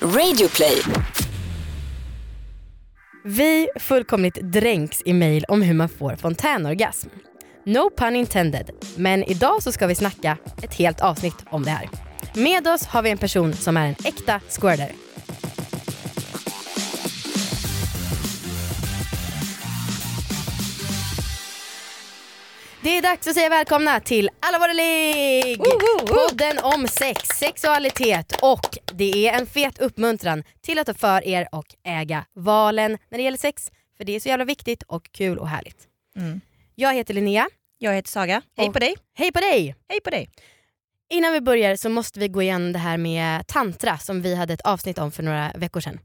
Radioplay. Vi fullkomligt dränks i mejl om hur man får fontänorgasm. No pun intended, men idag så ska vi snacka ett helt avsnitt om det här. Med oss har vi en person som är en äkta squirter. Det är dags att säga välkomna till Alla våra ligg! Podden om sex, sexualitet och det är en fet uppmuntran till att ta för er och äga valen när det gäller sex. För det är så jävla viktigt och kul och härligt. Mm. Jag heter Linnea. Jag heter Saga. Hej på dig. Hej på dig! Hej på dig. Innan vi börjar så måste vi gå igenom det här med tantra som vi hade ett avsnitt om för några veckor sedan.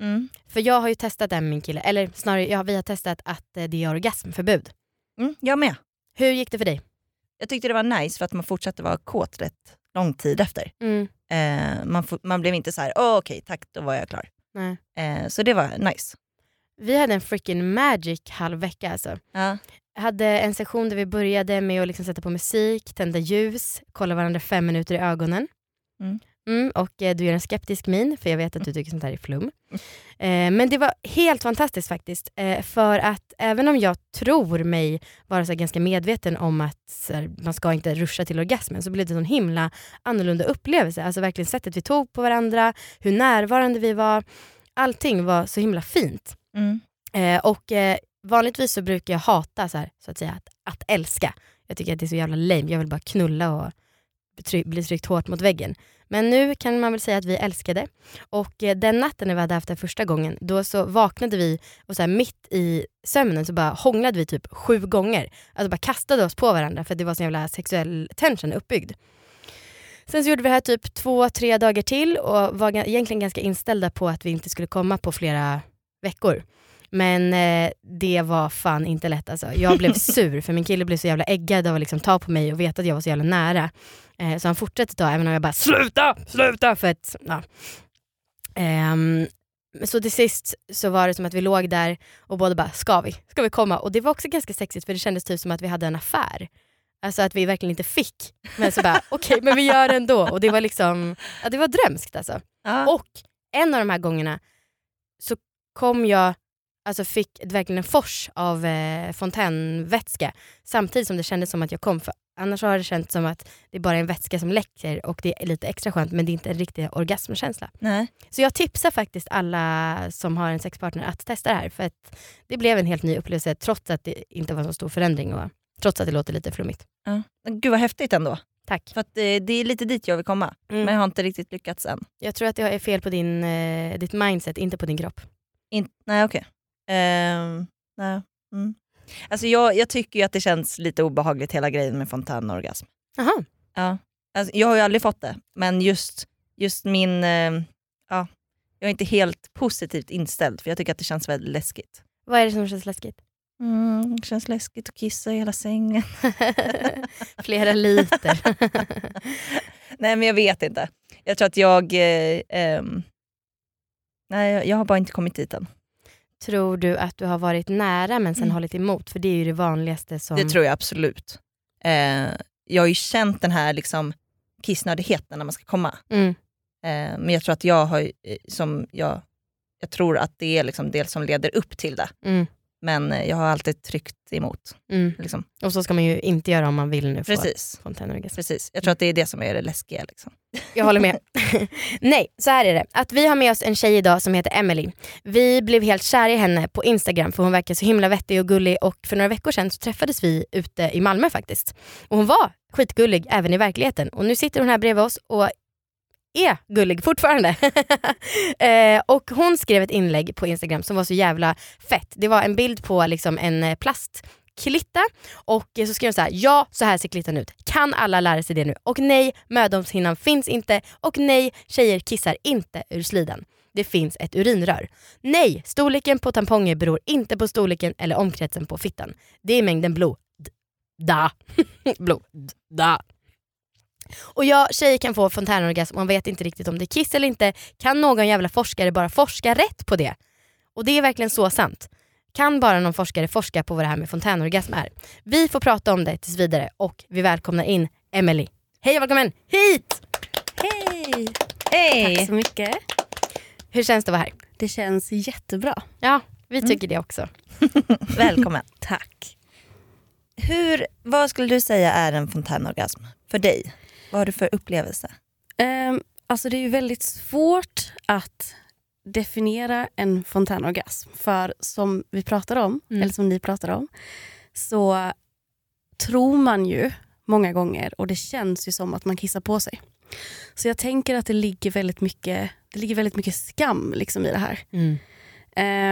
Mm. För jag har ju testat det med min kille, eller snarare ja, vi har testat att eh, det är orgasmförbud. Mm, jag med. Hur gick det för dig? Jag tyckte det var nice för att man fortsatte vara kåt rätt lång tid efter. Mm. Eh, man, man blev inte så här, "Åh, okej tack då var jag klar. Nej. Eh, så det var nice. Vi hade en freaking magic halv vecka alltså. Ja. Hade en session där vi började med att liksom sätta på musik, tända ljus, kolla varandra fem minuter i ögonen. Mm. Mm, och eh, du gör en skeptisk min, för jag vet att du tycker sånt här är flum. Eh, men det var helt fantastiskt faktiskt. Eh, för att även om jag tror mig vara så ganska medveten om att här, man ska inte ruscha till orgasmen, så blev det en sån himla annorlunda upplevelse. Alltså verkligen sättet vi tog på varandra, hur närvarande vi var. Allting var så himla fint. Mm. Och vanligtvis så brukar jag hata så, här, så att säga att, att älska. Jag tycker att det är så jävla lame. Jag vill bara knulla och bli tryckt hårt mot väggen. Men nu kan man väl säga att vi älskade. Och eh, den natten när vi hade haft det första gången, då så vaknade vi och så här, mitt i sömnen så bara hånglade vi typ sju gånger. Alltså bara kastade oss på varandra för att det var så jävla sexuell tension uppbyggd. Sen så gjorde vi det här typ två, tre dagar till och var egentligen ganska inställda på att vi inte skulle komma på flera veckor. Men eh, det var fan inte lätt alltså. Jag blev sur för min kille blev så jävla äggad av att liksom ta på mig och veta att jag var så jävla nära. Eh, så han fortsatte ta även om jag bara sluta, sluta för att ja. Men så till sist så var det som att vi låg där och båda bara, ska vi? Ska vi komma? Och det var också ganska sexigt för det kändes typ som att vi hade en affär. Alltså att vi verkligen inte fick. Men så bara, okej men vi gör det ändå. Och det var liksom, ja, det var drömskt alltså. Ja. Och en av de här gångerna så kom jag, alltså fick verkligen en fors av eh, fontänvätska samtidigt som det kändes som att jag kom. För annars har det känts som att det är bara en vätska som läcker och det är lite extra skönt men det är inte en riktig orgasmkänsla. Nej. Så jag tipsar faktiskt alla som har en sexpartner att testa det här för att det blev en helt ny upplevelse trots att det inte var så stor förändring och trots att det låter lite flummigt. Ja. Gud vad häftigt ändå. Tack. För att, eh, det är lite dit jag vill komma. Mm. Men jag har inte riktigt lyckats än. Jag tror att det är fel på din, eh, ditt mindset, inte på din kropp. In- nej okej. Ehm, nej. Mm. Alltså jag, jag tycker att det känns lite obehagligt hela grejen med fontänorgasm. Jaha. Ja. Alltså, jag har ju aldrig fått det, men just, just min... Eh, ja, jag är inte helt positivt inställd för jag tycker att det känns väldigt läskigt. Vad är det som känns läskigt? Mm, det känns läskigt att kissa i hela sängen. Flera liter. Nej men jag vet inte. Jag tror att jag... Eh, ehm, nej jag- jag har bara inte kommit dit än. Tror du att du har varit nära men sen Mm. hållit emot? För det är ju det vanligaste som... Det tror jag absolut. Eh, jag har ju känt den här liksom, kissnödigheten när man ska komma. Mm. Eh, men jag tror att jag har, eh, som jag, jag tror att det är liksom det som leder upp till det. Mm. Men eh, jag har alltid tryckt emot. Mm. Liksom. Och så ska man ju inte göra om man vill nu få Precis. fontänorgasm. Precis. Jag tror att det är det som är det läskiga. Liksom. Jag håller med. Nej, så här är det. Att vi har med oss en tjej idag som heter Emily. Vi blev helt kära i henne på Instagram för hon verkar så himla vettig och gullig och för några veckor sedan så träffades vi ute i Malmö faktiskt. Och hon var skitgullig även i verkligheten och nu sitter hon här bredvid oss och är gullig fortfarande. eh, och hon skrev ett inlägg på Instagram som var så jävla fett. Det var en bild på liksom en eh, plastklitta och så skrev hon så här: ja så här ser klittan ut. Kan alla lära sig det nu? Och nej, mödomshinnan finns inte. Och nej, tjejer kissar inte ur slidan. Det finns ett urinrör. Nej, storleken på tamponger beror inte på storleken eller omkretsen på fittan. Det är mängden blod. Da. blod. Da. Och ja, tjejer kan få fontänorgasm man vet inte riktigt om det är kiss eller inte. Kan någon jävla forskare bara forska rätt på det? Och det är verkligen så sant. Kan bara någon forskare forska på vad det här med fontänorgasm är? Vi får prata om det tills vidare och vi välkomnar in Emily. Hej och välkommen hit! Hej! Hej! Tack så mycket. Hur känns det att vara här? Det känns jättebra. Ja, vi tycker det också. Välkommen. Tack. Hur, vad skulle du säga är en fontänorgasm för dig? Vad har du för upplevelse? Um, alltså det är ju väldigt svårt att definiera en fontänorgasm. För som vi pratade om, Mm. eller som ni pratade om, så tror man ju många gånger och det känns ju som att man kissar på sig. Så jag tänker att det ligger väldigt mycket, det ligger väldigt mycket skam liksom i det här. Mm.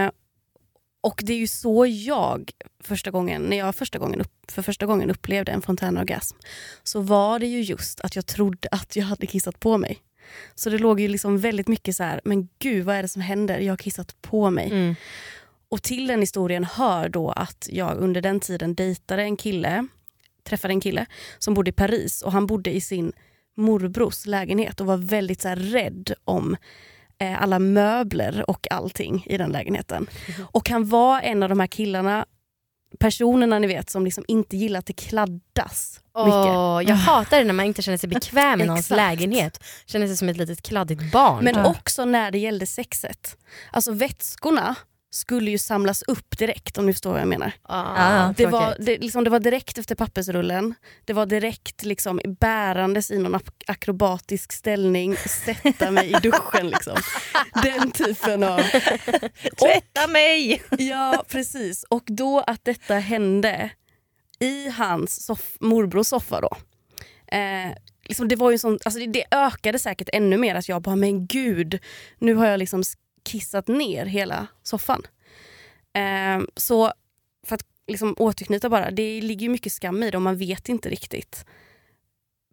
Eh, och det är ju så jag, första gången, när jag första gången upp, för första gången upplevde en fontänorgasm, så var det ju just att jag trodde att jag hade kissat på mig. Så det låg ju liksom väldigt mycket så här, men gud vad är det som händer? Jag har kissat på mig. Mm. Och till den historien hör då att jag under den tiden dejtade en kille, träffade en kille som bodde i Paris och han bodde i sin morbrors lägenhet och var väldigt så rädd om eh, alla möbler och allting i den lägenheten. Och han var en av de här killarna, personerna ni vet som liksom inte gillar att det kladdas mycket. Åh, jag hatar det när man inte känner sig bekväm i någons lägenhet. Känner sig som ett litet kladdigt barn. Men också när det gällde sexet. Alltså vätskorna skulle ju samlas upp direkt om ni förstår vad jag menar. ah, Det var, det, liksom, det var direkt efter pappersrullen, det var direkt liksom, bärandes i någon ak- akrobatisk ställning, sätta mig i duschen. Liksom. Den typen av... Tvätta mig! Ja precis, och då att detta hände i hans soff, morbrors soffa då. Eh, liksom det, var ju sån, alltså det, det ökade säkert ännu mer att jag bara, men gud, nu har jag liksom kissat ner hela soffan. Eh, så för att liksom återknyta bara, det ligger mycket skam i det och man vet inte riktigt.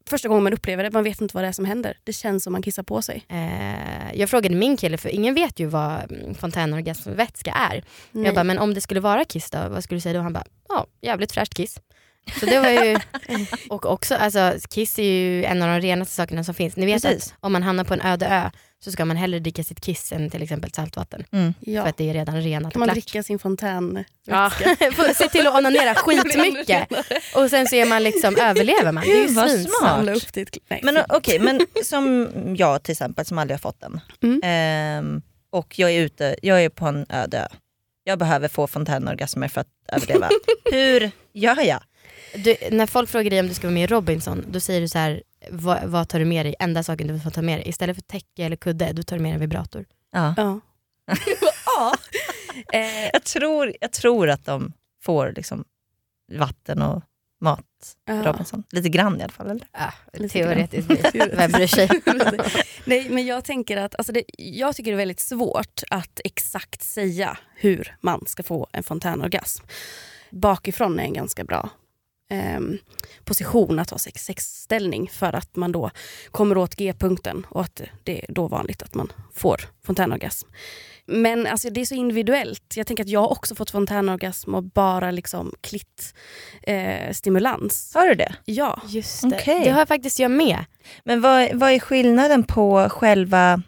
Första gången man upplever det, man vet inte vad det är som händer. Det känns som man kissar på sig. Eh, jag frågade min kille, för ingen vet ju vad mm, fontänorgasmvätska är. Nej. Jag bara, men om det skulle vara kiss då, vad skulle du säga då? Han bara, ja, jävligt fräscht kiss. Så det var ju, och också, alltså, kiss är ju en av de renaste sakerna som finns. Ni vet Precis. att om man hamnar på en öde ö så ska man hellre dricka sitt kiss än till exempel saltvatten. ja. För att det är redan renat Kan och man klart. dricka sin fontän? Ja. Se till att onanera skitmycket och sen så är man liksom, överlever man. Det är ju vad svinsmart. smart. Men okej, men som jag till exempel som aldrig har fått den. Mm. Ehm, och jag är ute, jag är på en öde ö. Jag behöver få fontänorgasmer för att överleva. Hur gör jag? Du, när folk frågar dig om du ska vara med i Robinson, då säger du så här, vad, vad tar du med dig? Enda saken du får ta med dig. Istället för täcke eller kudde, då tar du med en vibrator. Ja. Ja. ja. Eh, Jag, tror, jag tror att de får liksom vatten och mat, ja. Robinson. Lite grann i alla fall. Eller? Ja, teoretiskt. Vem bryr sig? Nej, men jag tänker att alltså det, jag tycker det är väldigt svårt att exakt säga hur man ska få en fontänorgasm. Bakifrån är en ganska bra ehm, position att ha sex, sexställning för att man då kommer åt G-punkten och att det är då vanligt att man får fontänorgasm. Men alltså, det är så individuellt. Jag tänker att jag har också fått fontänorgasm och bara liksom klitt eh, stimulans. Har du det? Ja. Just det. Okej. Det har faktiskt jag med. Men vad, vad är skillnaden på själva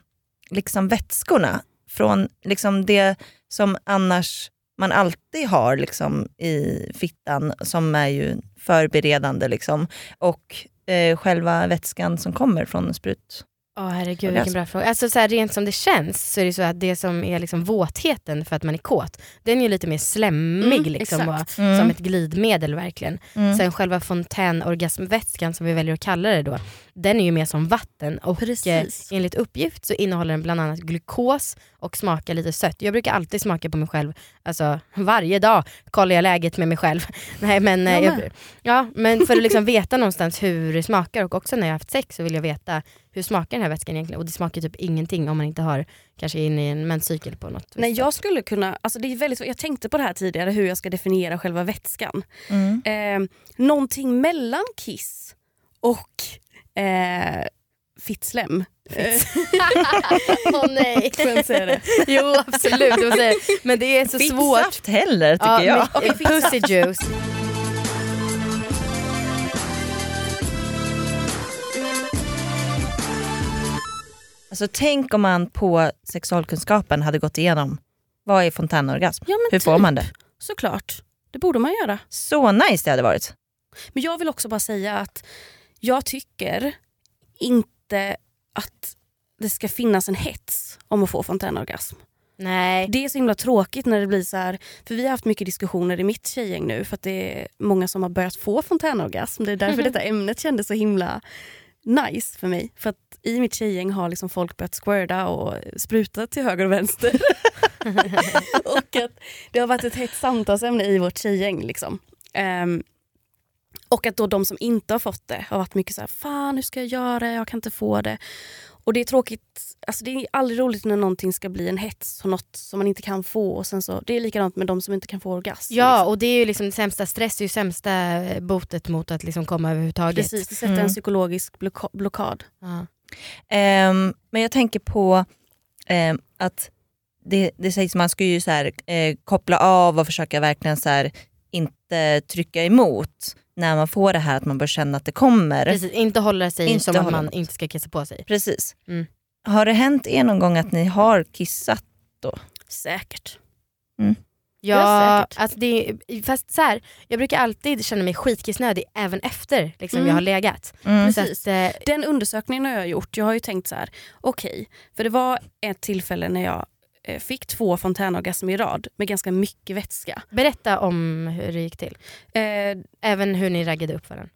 liksom, vätskorna från liksom, det som annars man alltid har liksom, i fittan som är ju förberedande liksom, och eh, själva vätskan som kommer från sprut? Åh herregud Orgasm. vilken bra fråga. Alltså så här, rent som det känns så är det så att det som är liksom våtheten för att man är kåt, den är ju lite mer slemmig Mm, liksom, och. Mm. som ett glidmedel verkligen. Mm. Sen själva fontänorgasmvätskan som vi väljer att kalla det då, den är ju mer som vatten och eh, Precis. enligt uppgift så innehåller den bland annat glukos och smakar lite sött. Jag brukar alltid smaka på mig själv, alltså varje dag kollar jag läget med mig själv. Nej, men, eh, Jag ja, men för att liksom veta någonstans hur det smakar och också när jag har haft sex så vill jag veta hur smakar den här vätskan egentligen och det smakar typ ingenting om man inte har kanske inne i en menscykel på något Nej, jag skulle kunna, alltså det är väldigt, svårt. jag tänkte på det här tidigare hur jag ska definiera själva vätskan. Mm. Eh, någonting mellan kiss och eh, fittslem. Eh, Åh nej. Får jag säga det? jo absolut, det. men det är så svårt. Fittsaft heller tycker jag. men- pussy juice. Alltså, tänk om man på sexualkunskapen hade gått igenom vad är fontänorgasm? Ja, Hur får typ. man det? Såklart, det borde man göra. Så nice det hade varit. Men jag vill också bara säga att jag tycker inte att det ska finnas en hets om att få fontänorgasm. Nej. Det är så himla tråkigt när det blir så här, för vi har haft mycket diskussioner i mitt tjejgäng nu för att det är många som har börjat få fontänorgasm. Det är därför detta ämnet kändes så himla nice för mig. För att i mitt tjejgäng har liksom folk börjat squirta och spruta till höger och vänster. och att det har varit ett hett samtalsämne i vårt tjejgäng. Liksom. Ehm, och att då de som inte har fått det har varit mycket så här, fan hur ska jag göra, jag kan inte få det. Och det är tråkigt, alltså det är aldrig roligt när någonting ska bli en hets och något som man inte kan få. Och sen så, det är likadant med de som inte kan få orgasm. Ja liksom. och det är ju liksom det sämsta, stress är ju sämsta botet mot att liksom komma överhuvudtaget. Precis, det sätter Mm. en psykologisk blocka- blockad. Ja. Ehm, men jag tänker på ehm, att det, det sägs att man ska ju så här, eh, koppla av och försöka verkligen så här, inte trycka emot när man får det här att man bör känna att det kommer. Precis, inte hålla sig Inte som att man inte ska kissa på sig. Precis. Mm. Har det hänt er någon gång att ni har kissat? Säkert. Ja, Ja, säkert. alltså det, fast så här, jag brukar alltid känna mig skitkissnödig även efter liksom, Mm. jag har legat. Mm. Precis. att, eh, Den undersökningen har jag gjort. Jag har ju tänkt så här, okej, för det var ett tillfälle när jag fick två fontänorgasmer i rad med ganska mycket vätska. berätta om hur det gick till. Eh, Även hur ni raggade upp varandra.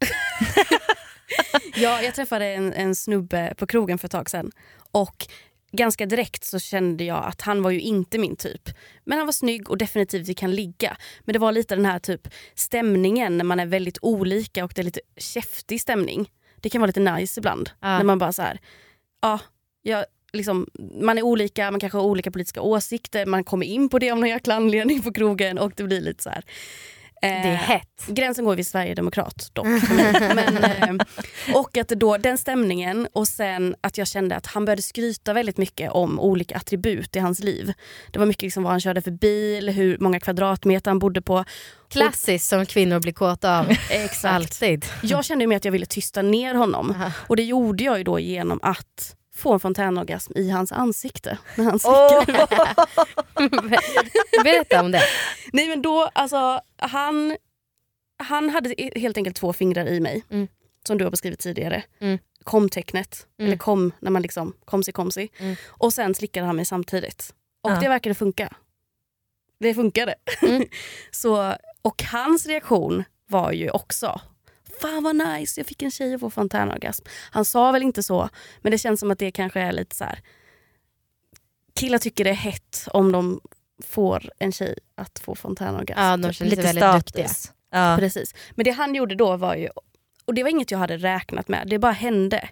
ja, jag träffade en, en snubbe på krogen för ett tag sedan och ganska direkt så kände jag att han var ju inte min typ. Men han var snygg och definitivt vi kan ligga. Men det var lite den här typ stämningen när man är väldigt olika och det är lite käftig stämning. Det kan vara lite nice ibland. Ja. När man bara så här, ja, jag, liksom, man är olika, man kanske har olika politiska åsikter, man kommer in på det av någon jäkla anledning på krogen och det blir lite så här. Det är eh, hett. Gränsen går vid Sverigedemokrat dock mig. Men, eh, och att då den stämningen och sen att jag kände att han började skryta väldigt mycket om olika attribut i hans liv. Det var mycket liksom vad han körde för bil, hur många kvadratmeter han bodde på. Klassiskt som kvinnor blir kåta av. Exakt. Alltid. Jag kände ju med att jag ville tysta ner honom Aha. och det gjorde jag ju då genom att få en fontänorgasm i hans ansikte. När han Åh! Berätta om det. Nej men då, alltså han, han hade helt enkelt två fingrar i mig. Mm. Som du har beskrivit tidigare. Mm. Kom-tecknet. Mm. Eller kom när man liksom, komsi komsi. Mm. Och sen slickade han mig samtidigt. Och Ja. det verkade funka. Det funkade. Mm. Så, och hans reaktion var ju också Fan vad nice, jag fick en tjej att få fontänorgasm. Han sa väl inte så, men det känns som att det kanske är lite så här. Killar tycker det är hett om de får en tjej att få fontänorgasm. Ja, de känner sig Lite väldigt duktiga. status. Ja. Precis. Men det han gjorde då var ju, och det var inget jag hade räknat med, det bara hände.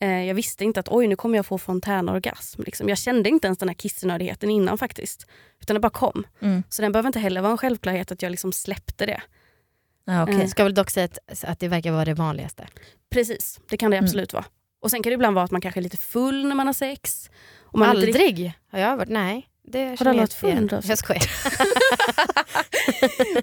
Eh, jag visste inte att oj nu kommer jag få fontänorgasm. Liksom. Jag kände inte ens den här kissnödigheten innan faktiskt. Utan det bara kom. Mm. Så den behöver inte heller vara en självklarhet att jag liksom släppte det. Ja, okej. Mm. Ska väl dock säga att, att det verkar vara det vanligaste. Precis, det kan det Mm. absolut vara. Och sen kan det ibland vara att man kanske är lite full när man har sex. Och man inte Aldrig har jag varit, nej. Det full igen. under avsnitt? Jag skojar.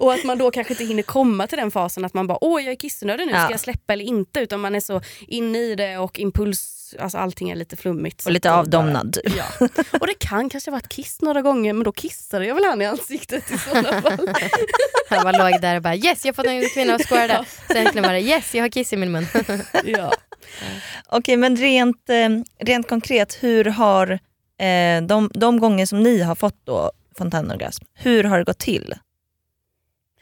Och att man då kanske inte hinner komma till den fasen att man bara åh jag är kissnödig nu, Ja. ska jag släppa eller inte? Utan man är så inne i det och impuls, alltså allting är lite flummigt. Och lite avdomnad. Bara, ja. Och det kan kanske ha varit kiss några gånger men då kissade jag väl han i ansiktet i sådana fall. Han bara låg där och bara yes jag har fått en kvinna att squirta. Sen kunde man bara yes jag har kiss i min mun. ja. Okej, men rent, eh, rent konkret, hur har eh, de, de gånger som ni har fått då fontänorgasm, hur har det gått till?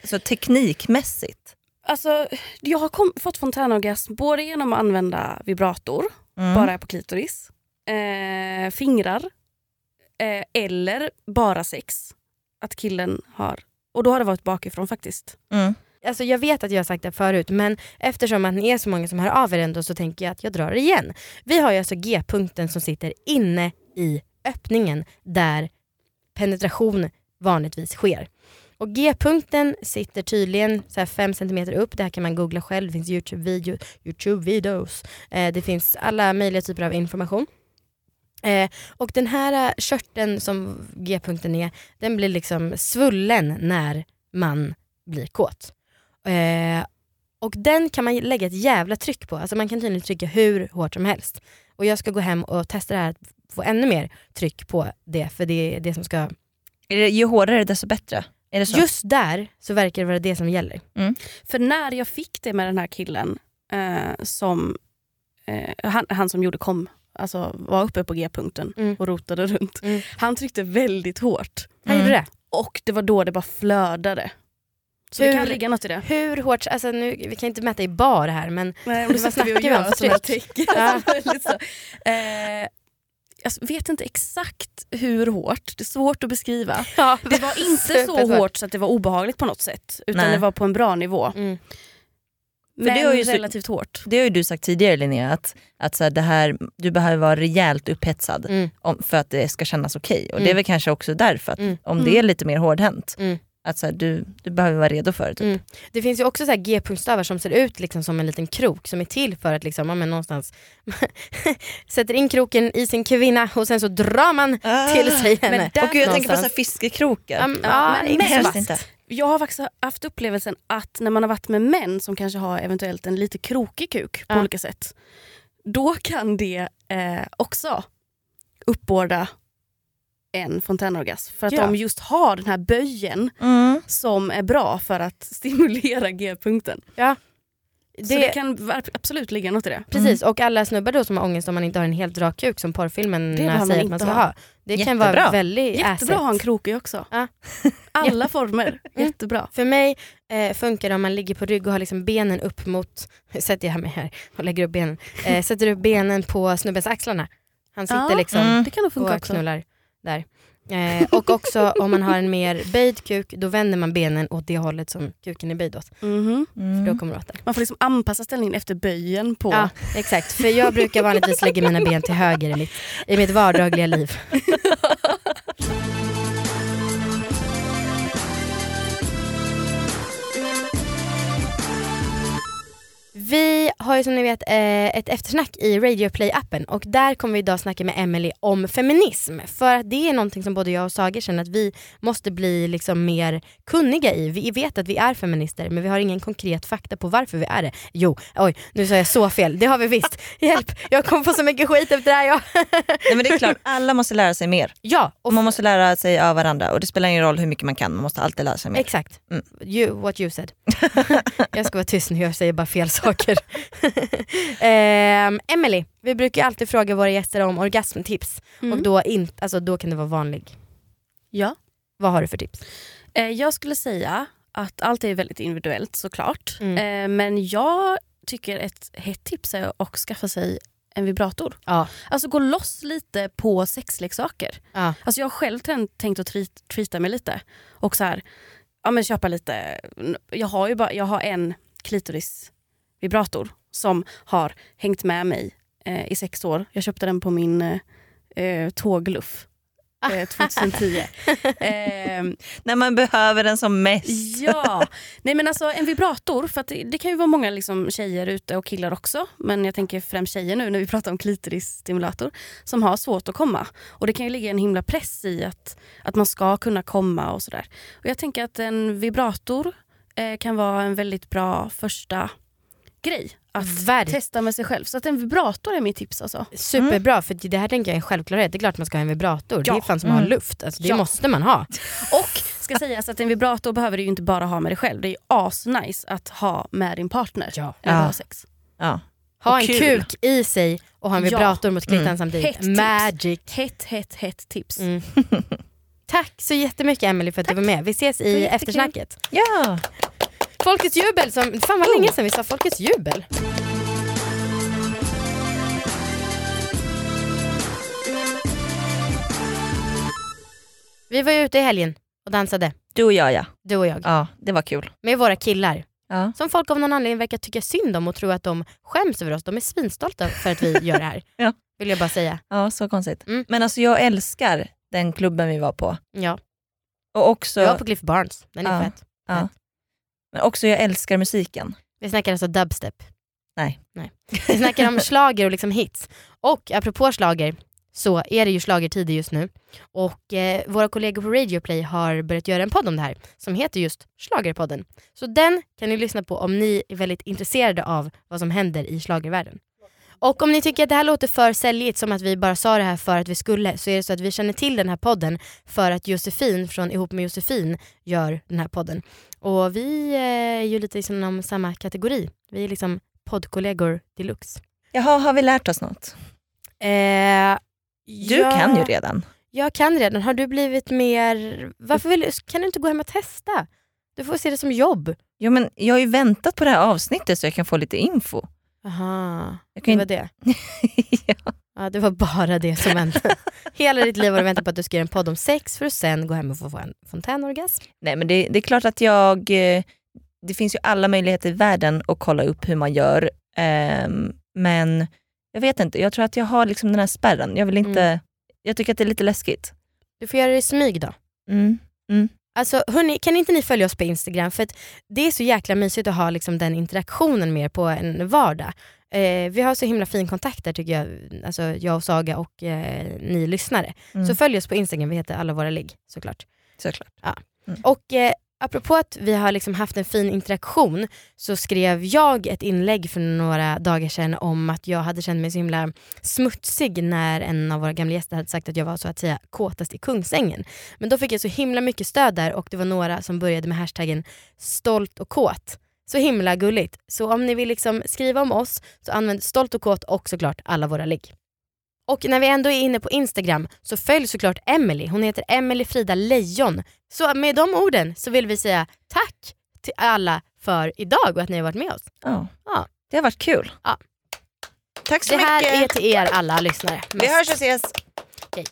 Så teknikmässigt? Alltså, jag har kom, fått fontänorgasm både genom att använda vibrator, Mm. bara på klitoris, eh, fingrar eh, eller bara sex. Att killen har, och då har det varit bakifrån faktiskt. Mm. Alltså jag vet att jag har sagt det förut men eftersom att ni är så många som hör av er ändå så tänker jag att jag drar det igen. Vi har ju alltså G-punkten som sitter inne i öppningen där penetration vanligtvis sker. Och G-punkten sitter tydligen 5 cm upp, det här kan man googla själv, det finns YouTube-videos, YouTube-videos, eh, det finns alla möjliga typer av information. Eh, och den här eh, körteln som G-punkten är, den blir liksom svullen när man blir kåt. Eh, och den kan man lägga ett jävla tryck på, alltså man kan tydligen trycka hur hårt som helst. Och jag ska gå hem och testa det här, få ännu mer tryck på det, för det är det som ska... Är det, ju hårdare desto bättre? Är det så? Just där så verkar det vara det som gäller. För när jag fick det med den här killen, eh, som, eh, han, han som gjorde kom, alltså, var uppe på G-punkten Mm. och rotade runt. Mm. Han tryckte väldigt hårt Han gjorde det. och det var då det bara flödade. Så Hur- det kan ligga något i det. Hur hårt, alltså nu, vi kan inte mäta i bar här men Nej, Vad snackar vi om tryck? Ja. Alltså, så. Eh, jag vet inte exakt hur hårt, det är svårt att beskriva. ja, Det var inte så hårt så att det var obehagligt på något sätt. Utan Nej. det var på en bra nivå. Mm. Men det har ju relativt hårt. Det har ju du sagt tidigare Linnea, att, att så här, det här, du behöver vara rejält upphetsad Mm. om, för att det ska kännas okej. Och det är Mm. väl kanske också därför, att Mm. om Mm. det är lite mer hårdhänt, Mm. Att så här, du, du behöver vara redo för det. Typ. Mm. Det finns ju också så här G-punktstavar som ser ut liksom som en liten krok som är till för att liksom, ja, men någonstans sätter in kroken i sin kvinna och sen så drar man till sig henne. Men där och gud, jag tänker på så fiskekrokar. Men- Ja, ja, men inte helst fast. inte. Jag har faktiskt haft upplevelsen att när man har varit med män som kanske har eventuellt en lite krokig kuk på Ja. olika sätt. Då kan det eh, också uppbåda en fontänorgasm. För att Ja. de just har den här böjen Mm. som är bra för att stimulera g-punkten. Det, Så det kan absolut ligga något i det. Precis, och alla snubbar då som har ångest om man inte har en helt rak kuk som porrfilmen behöver man säger att man ska ha. ha. Det kan Jättebra. vara väldigt Jättebra att ha en krokig också. Ja. Alla former, Mm. jättebra. För mig eh, funkar det om man ligger på rygg och har liksom benen upp mot, sätter jag mig här och lägger upp benen, eh, sätter upp benen på snubbens axlarna. Han sitter Ja. liksom Mm. Det kan nog funka och också. Där. Eh, och också om man har en mer böjd kuk, då vänder man benen åt det hållet som kuken är böjd åt. Mhm. Mm. Då kommer du åt det. Man får liksom anpassa ställningen efter böjen på... Ja, exakt. För jag brukar vanligtvis lägga mina ben till höger i mitt, i mitt vardagliga liv. har ju som ni vet eh, ett eftersnack i Radio Play-appen och där kommer vi idag snacka med Emily om feminism. För att det är någonting som både jag och Sager känner att vi måste bli liksom mer kunniga i. Vi vet att vi är feminister men vi har ingen konkret fakta på varför vi är det. Jo, oj nu sa jag så fel. Det har vi visst. Hjälp, jag kommer få så mycket skit efter det här. Ja, Nej, men det är klart, alla måste lära sig mer. ja Och man måste lära sig av varandra och det spelar ingen roll hur mycket man kan, man måste alltid lära sig mer. Exakt. Mm. You, what you said. jag ska vara tyst nu, jag säger bara fel saker. Um, Emily, vi brukar alltid fråga våra gäster om orgasmtips. Mm. Och då, in, alltså, då kan det vara vanlig. ja. Vad har du för tips? Eh, jag skulle säga att allt är väldigt individuellt såklart. Mm. Eh, men jag tycker ett hett tips är att skaffa sig en vibrator. Ja. Alltså gå loss lite på sexleksaker. Ja. Alltså jag har själv tän- tänkt att treat, treata mig lite. Och så här, ja men köpa lite, jag har ju bara, jag har en klitorisvibrator som har hängt med mig eh, i sex år. Jag köpte den på min eh, eh, tågluff eh, 2010. Ehm, När man behöver den som mest. Ja, nej men alltså en vibrator, för att det, det kan ju vara många liksom tjejer ute och killar också, men jag tänker främst tjejer nu när vi pratar om klitorisstimulator, som har svårt att komma. Och det kan ju ligga en himla press i att, att man ska kunna komma och sådär. Och jag tänker att en vibrator eh, kan vara en väldigt bra första grej att Verk- testa med sig själv. Så att en vibrator är mitt tips alltså. Superbra, för det här tänker jag är en självklarhet. Det är klart man ska ha en vibrator. Det Ja. är fan som att ha Mm. luft. Alltså, det Ja. måste man ha. Och ska sägas att en vibrator behöver du ju inte bara ha med dig själv. Det är ju asnice att ha med din partner Ja. när du Ja. har sex. Ja. Ha Och en kul. kuk i sig och ha en Ja. vibrator mot klittan Mm. samtidigt. Hett tips. Magic. Hett, hett, hett tips. Mm. Tack så jättemycket Emily för att du var med. Vi ses i eftersnacket. ja. Folkets jubel, som, fan vad länge sedan vi sa Folkets jubel. Vi var ju ute i helgen och dansade, Du och jag ja. du och jag, Ja, det var kul. med våra killar. Ja. Som folk av någon anledning verkar tycka synd om och tro att de skäms över oss. De är svinstolta för att vi gör det här. Ja. Vill jag bara säga. ja, så konstigt. Mm. Men alltså jag älskar den klubben vi var på. Ja. Och också, Jag var på Cliff Barnes, den är Ja. fet. ja. Men också jag älskar musiken. Vi snackar alltså dubstep. Nej. Nej. Vi snackar om slager och liksom hits. Och apropå slager så är det ju slagertider just nu. Och eh, våra kollegor på Radio Play har börjat göra en podd om det här som heter just Schlagerpodden. Så den kan ni lyssna på om ni är väldigt intresserade av vad som händer i slagervärlden. Och om ni tycker att det här låter för säljigt som att vi bara sa det här för att vi skulle så är det så att vi känner till den här podden för att Josefin från Ihop med Josefin gör den här podden. Och vi eh, är ju lite inom samma kategori. Vi är liksom poddkollegor deluxe. Jaha, har vi lärt oss något? Eh, Du ja, kan ju redan. Jag kan redan. Har du blivit mer... Varför vill, kan du inte gå hem och testa? Du får se det som jobb. Jo, men jag har ju väntat på det här avsnittet så jag kan få lite info. Aha, Jag det kan var ju... det. ja. Ja, det var bara det som hände. Hela ditt liv har du väntat på att du ska göra en podd om sex för att sen gå hem och få en fontänorgasm. Nej men det, det är klart att jag, eh, det finns ju alla möjligheter i världen att kolla upp hur man gör. Ehm, men jag vet inte, jag tror att jag har liksom den här spärren. Jag vill inte, Mm. jag tycker att det är lite läskigt. Du får göra det i smyg då. Mm. Alltså, hörni, kan inte ni följa oss på Instagram? För det är så jäkla mysigt att ha liksom, den interaktionen mer på en vardag. Eh, vi har så himla fin kontakt där tycker jag, alltså, jag och Saga och eh, ni lyssnare. Mm. Så följ oss på Instagram, vi heter alla våra ligg såklart. Såklart. Och eh, apropå att vi har liksom haft en fin interaktion så skrev jag ett inlägg för några dagar sedan om att jag hade känt mig så himla smutsig när en av våra gamla gäster hade sagt att jag var så att säga kåtast i Kungsängen. Men då fick jag så himla mycket stöd där och det var några som började med hashtaggen stolt och kåt. Så himla gulligt. Så om ni vill liksom skriva om oss så använd stolt och kåt och såklart alla våra ligg. Och när vi ändå är inne på Instagram så följ såklart Emily. Hon heter Emily Frida Lejon. Så med de orden så vill vi säga tack till alla för idag och att ni har varit med oss. Ja. Ja. Det har varit kul. Ja. Tack så Det här mycket. är till er alla lyssnare. Vi hörs och ses. Okej.